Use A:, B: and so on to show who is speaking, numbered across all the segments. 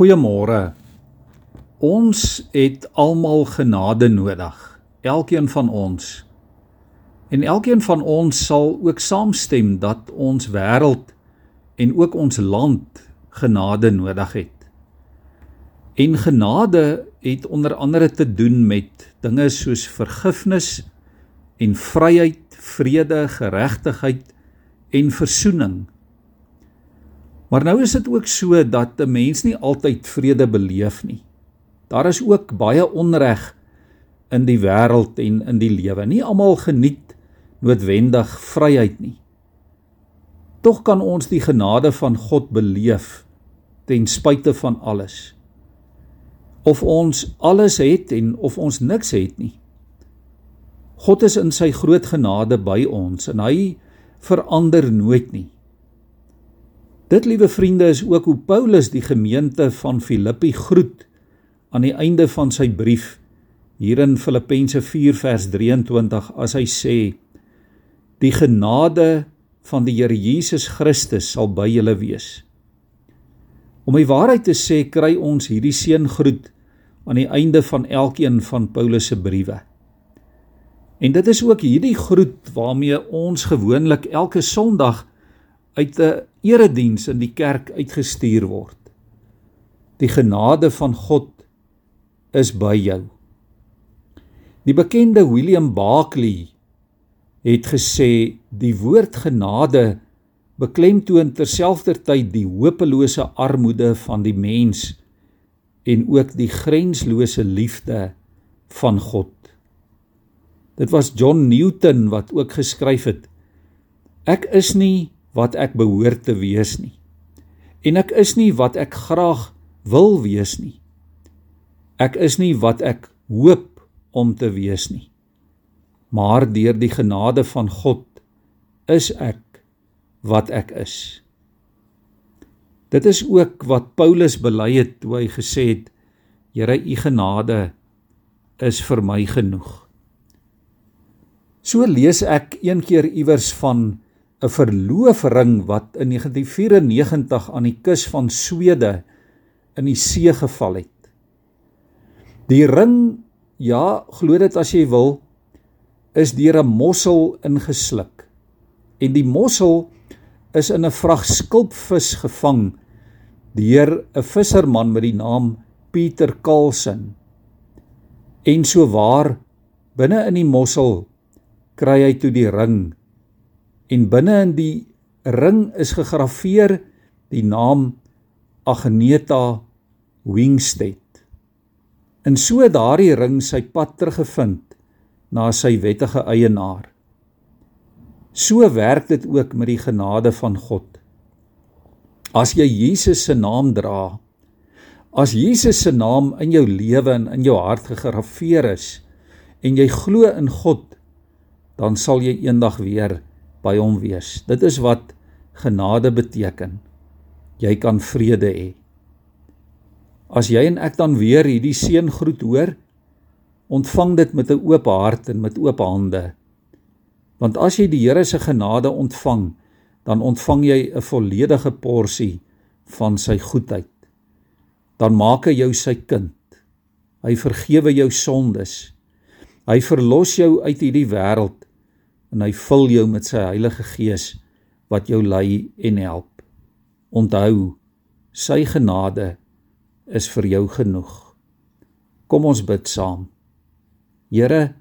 A: Goeiemôre. Ons het almal genade nodig, elkeen van ons. En elkeen van ons sal ook saamstem dat ons wêreld en ook ons land genade nodig het. En genade het onder andere te doen met dinge soos vergifnis en vryheid, vrede, geregtigheid en versoening. Maar nou is dit ook so dat 'n mens nie altyd vrede beleef nie. Daar is ook baie onreg in die wêreld en in die lewe. Nie almal geniet noodwendig vryheid nie. Tog kan ons die genade van God beleef ten spyte van alles. Of ons alles het en of ons niks het nie. God is in sy groot genade by ons en hy verander nooit nie. Dit liewe vriende is ook hoe Paulus die gemeente van Filippi groet aan die einde van sy brief hier in Filippense 4 vers 23 as hy sê die genade van die Here Jesus Christus sal by julle wees. Om die waarheid te sê kry ons hierdie seëngroet aan die einde van elkeen van Paulus se briewe. En dit is ook hierdie groet waarmee ons gewoonlik elke Sondag uit 'n erediens in die kerk uitgestuur word. Die genade van God is by jou. Die bekende William Barclay het gesê die woord genade beklemtoon terselfdertyd die hopelose armoede van die mens en ook die grenslose liefde van God. Dit was John Newton wat ook geskryf het: Ek is nie wat ek behoort te wees nie. En ek is nie wat ek graag wil wees nie. Ek is nie wat ek hoop om te wees nie. Maar deur die genade van God is ek wat ek is. Dit is ook wat Paulus bely het toe hy gesê het: Here, u genade is vir my genoeg. So lees ek een keer iewers van 'n verloofring wat in 1994 aan die kus van Swede in die see geval het. Die ring, ja, glo dit as jy wil, is deur 'n mossel ingesluk. En die mossel is in 'n vrag skulpvis gevang deur 'n visserman met die naam Pieter Carlsen. En so waar binne in die mossel kry hy toe die ring en binne in die ring is gegraveer die naam Agneta Wingstead. En so daardie ring sy pad teruggevind na sy wettige eienaar. So werk dit ook met die genade van God. As jy Jesus se naam dra, as Jesus se naam in jou lewe en in jou hart gegraveer is en jy glo in God, dan sal jy eendag weer by hom wees. Dit is wat genade beteken. Jy kan vrede hê. As jy en ek dan weer hierdie seëngroet hoor, ontvang dit met 'n oop hart en met oop hande. Want as jy die Here se genade ontvang, dan ontvang jy 'n volledige porsie van sy goedheid. Dan maak hy jou sy kind. Hy vergewe jou sondes. Hy verlos jou uit hierdie wêreld en hy vul jou met sy Heilige Gees wat jou lei en help. Onthou, sy genade is vir jou genoeg. Kom ons bid saam. Here,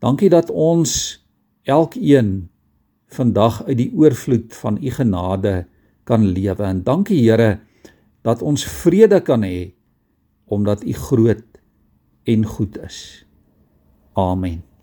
A: dankie dat ons elkeen vandag uit die oorvloed van u genade kan lewe en dankie Here dat ons vrede kan hê omdat u groot en goed is. Amen.